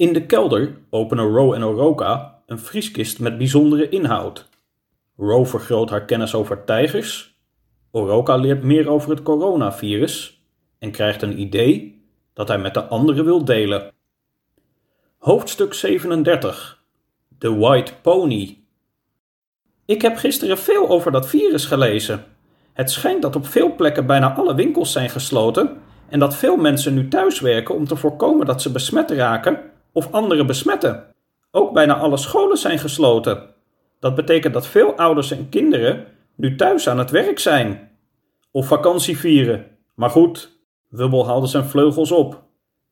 In de kelder openen Ro en Oroka een vrieskist met bijzondere inhoud. Ro vergroot haar kennis over tijgers. Oroka leert meer over het coronavirus en krijgt een idee dat hij met de anderen wil delen. Hoofdstuk 37 The White Pony Ik heb gisteren veel over dat virus gelezen. Het schijnt dat op veel plekken bijna alle winkels zijn gesloten en dat veel mensen nu thuiswerken om te voorkomen dat ze besmet raken of anderen besmetten. Ook bijna alle scholen zijn gesloten. Dat betekent dat veel ouders en kinderen nu thuis aan het werk zijn. Of vakantie vieren. Maar goed, Wubbel haalde zijn vleugels op.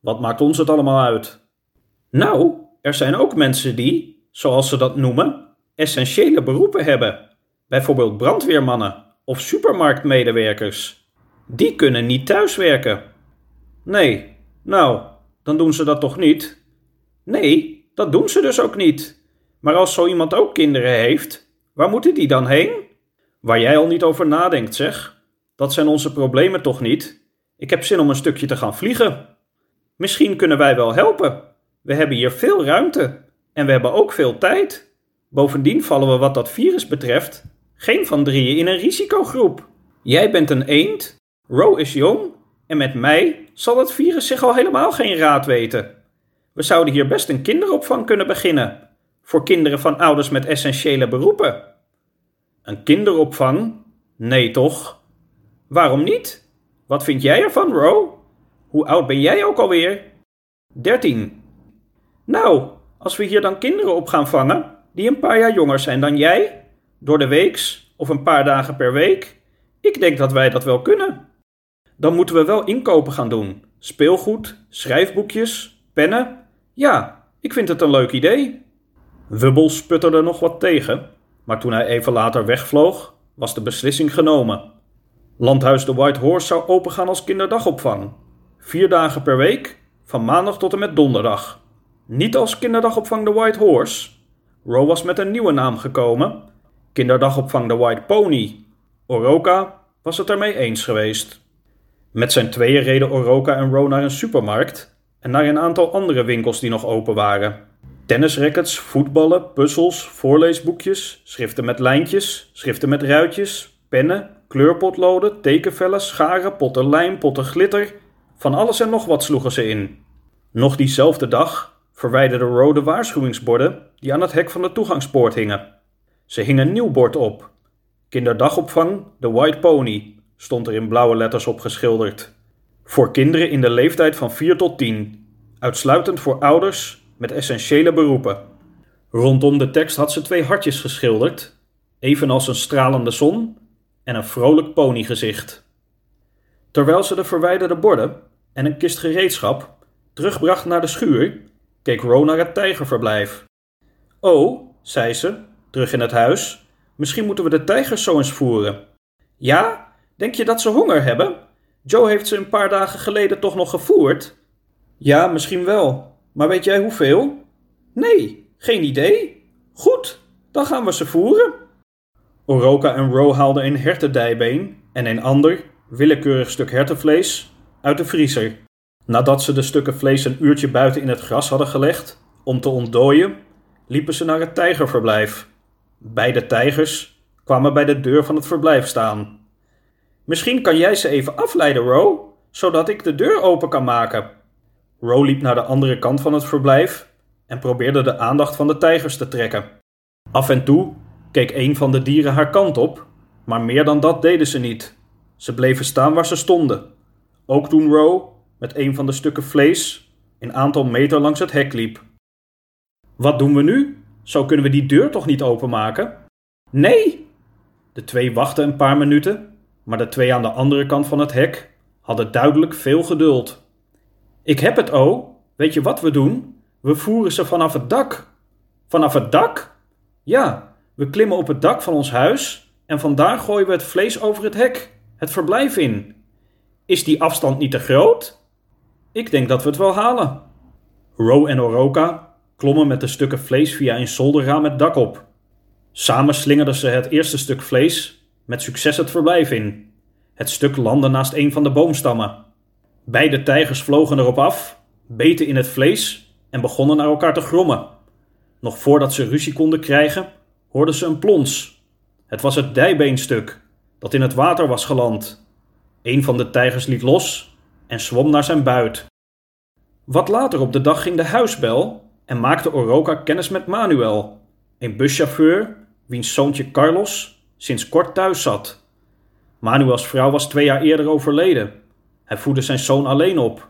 Wat maakt ons het allemaal uit? Nou, er zijn ook mensen die, zoals ze dat noemen, essentiële beroepen hebben. Bijvoorbeeld brandweermannen of supermarktmedewerkers. Die kunnen niet thuiswerken. Nee, nou, dan doen ze dat toch niet? Nee, dat doen ze dus ook niet. Maar als zo iemand ook kinderen heeft, waar moeten die dan heen? Waar jij al niet over nadenkt, zeg. Dat zijn onze problemen toch niet? Ik heb zin om een stukje te gaan vliegen. Misschien kunnen wij wel helpen. We hebben hier veel ruimte en we hebben ook veel tijd. Bovendien vallen we wat dat virus betreft geen van drieën in een risicogroep. Jij bent een eend, Ro is jong en met mij zal het virus zich al helemaal geen raad weten. We zouden hier best een kinderopvang kunnen beginnen. Voor kinderen van ouders met essentiële beroepen. Een kinderopvang? Nee toch? Waarom niet? Wat vind jij ervan, Ro? Hoe oud ben jij ook alweer? Dertien. Nou, als we hier dan kinderen op gaan vangen die een paar jaar jonger zijn dan jij, door de weeks of een paar dagen per week, ik denk dat wij dat wel kunnen. Dan moeten we wel inkopen gaan doen: speelgoed, schrijfboekjes, pennen ja, ik vind het een leuk idee. Wubbel sputterde nog wat tegen, maar toen hij even later wegvloog, was de beslissing genomen. Landhuis de White Horse zou opengaan als kinderdagopvang. Vier dagen per week, van maandag tot en met donderdag. Niet als kinderdagopvang de White Horse. Ro was met een nieuwe naam gekomen. Kinderdagopvang de White Pony. Oroka was het ermee eens geweest. Met zijn tweeën reden Oroka en Ro naar een supermarkt en naar een aantal andere winkels die nog open waren. Tennisrackets, voetballen, puzzels, voorleesboekjes, schriften met lijntjes, schriften met ruitjes, pennen, kleurpotloden, tekenvellen, scharen, potten lijm, potten glitter. Van alles en nog wat sloegen ze in. Nog diezelfde dag verwijderde rode waarschuwingsborden die aan het hek van de toegangspoort hingen. Ze hingen een nieuw bord op. Kinderdagopvang, de White Pony, stond er in blauwe letters op geschilderd. Voor kinderen in de leeftijd van 4 tot 10. Uitsluitend voor ouders met essentiële beroepen. Rondom de tekst had ze twee hartjes geschilderd, evenals een stralende zon en een vrolijk ponygezicht. Terwijl ze de verwijderde borden en een kist gereedschap terugbracht naar de schuur, keek Ro naar het tijgerverblijf. Oh, zei ze, terug in het huis, misschien moeten we de tijgers zo eens voeren. Ja, denk je dat ze honger hebben? Joe heeft ze een paar dagen geleden toch nog gevoerd? Ja, misschien wel. Maar weet jij hoeveel? Nee, geen idee. Goed, dan gaan we ze voeren. Oroka en Ro haalden een hertendijbeen en een ander, willekeurig stuk hertenvlees, uit de vriezer. Nadat ze de stukken vlees een uurtje buiten in het gras hadden gelegd om te ontdooien, liepen ze naar het tijgerverblijf. Beide tijgers kwamen bij de deur van het verblijf staan. Misschien kan jij ze even afleiden, Ro, zodat ik de deur open kan maken. Ro liep naar de andere kant van het verblijf en probeerde de aandacht van de tijgers te trekken. Af en toe keek een van de dieren haar kant op, maar meer dan dat deden ze niet. Ze bleven staan waar ze stonden. Ook toen Ro met een van de stukken vlees een aantal meter langs het hek liep. Wat doen we nu? Zo kunnen we die deur toch niet openmaken? Nee! De twee wachten een paar minuten maar de twee aan de andere kant van het hek hadden duidelijk veel geduld. Ik heb het, o. Weet je wat we doen? We voeren ze vanaf het dak. Vanaf het dak? Ja, we klimmen op het dak van ons huis en vandaar gooien we het vlees over het hek, het verblijf in. Is die afstand niet te groot? Ik denk dat we het wel halen. Ro en Oroka klommen met de stukken vlees via een zolderraam het dak op. Samen slingerden ze het eerste stuk vlees met succes het verblijf in. Het stuk landde naast een van de boomstammen. Beide tijgers vlogen erop af, beten in het vlees en begonnen naar elkaar te grommen. Nog voordat ze ruzie konden krijgen, hoorden ze een plons. Het was het dijbeenstuk dat in het water was geland. Een van de tijgers liet los en zwom naar zijn buit. Wat later op de dag ging de huisbel en maakte Oroka kennis met Manuel, een buschauffeur wiens zoontje Carlos sinds kort thuis zat. Manuels vrouw was twee jaar eerder overleden. Hij voedde zijn zoon alleen op.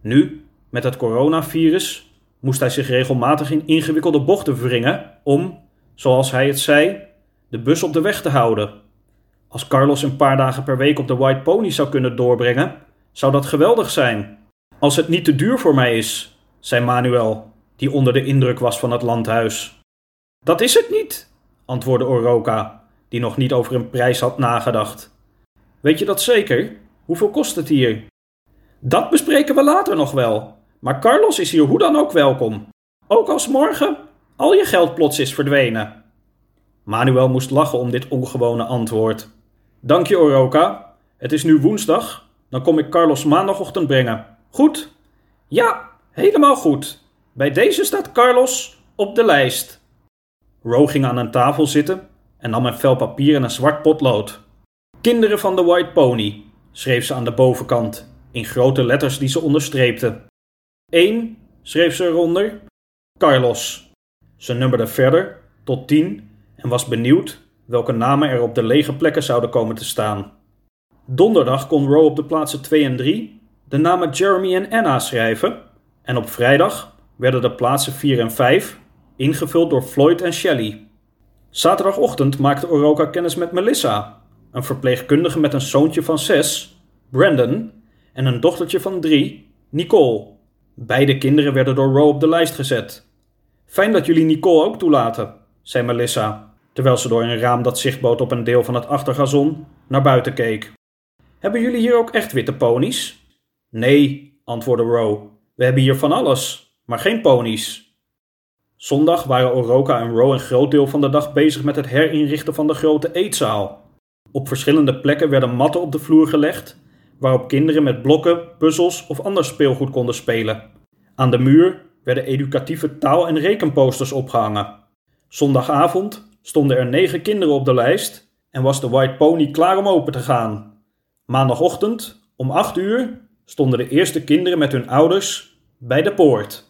Nu, met het coronavirus, moest hij zich regelmatig in ingewikkelde bochten wringen om, zoals hij het zei, de bus op de weg te houden. Als Carlos een paar dagen per week op de White Pony zou kunnen doorbrengen, zou dat geweldig zijn. Als het niet te duur voor mij is, zei Manuel, die onder de indruk was van het landhuis. Dat is het niet, antwoordde Oroka, die nog niet over een prijs had nagedacht. Weet je dat zeker? Hoeveel kost het hier? Dat bespreken we later nog wel. Maar Carlos is hier hoe dan ook welkom. Ook als morgen al je geld plots is verdwenen. Manuel moest lachen om dit ongewone antwoord. Dank je, Oroka. Het is nu woensdag. Dan kom ik Carlos maandagochtend brengen. Goed? Ja, helemaal goed. Bij deze staat Carlos op de lijst. Ro ging aan een tafel zitten en nam een vel papier en een zwart potlood. Kinderen van de White Pony, schreef ze aan de bovenkant, in grote letters die ze onderstreepte. 1, schreef ze eronder, Carlos. Ze nummerde verder tot 10 en was benieuwd welke namen er op de lege plekken zouden komen te staan. Donderdag kon Row op de plaatsen 2 en 3 de namen Jeremy en Anna schrijven en op vrijdag werden de plaatsen 4 en 5 ingevuld door Floyd en Shelley. Zaterdagochtend maakte Oroka kennis met Melissa, een verpleegkundige met een zoontje van 6, Brandon, en een dochtertje van 3, Nicole. Beide kinderen werden door Row op de lijst gezet. Fijn dat jullie Nicole ook toelaten, zei Melissa, terwijl ze door een raam dat zicht bood op een deel van het achtergazon naar buiten keek. Hebben jullie hier ook echt witte ponies? Nee, antwoordde Row. We hebben hier van alles, maar geen ponies. Zondag waren Oroka en Row een groot deel van de dag bezig met het herinrichten van de grote eetzaal. Op verschillende plekken werden matten op de vloer gelegd, waarop kinderen met blokken, puzzels of ander speelgoed konden spelen. Aan de muur werden educatieve taal- en rekenposters opgehangen. Zondagavond stonden er negen kinderen op de lijst en was de White Pony klaar om open te gaan. Maandagochtend, om acht uur, stonden de eerste kinderen met hun ouders bij de poort.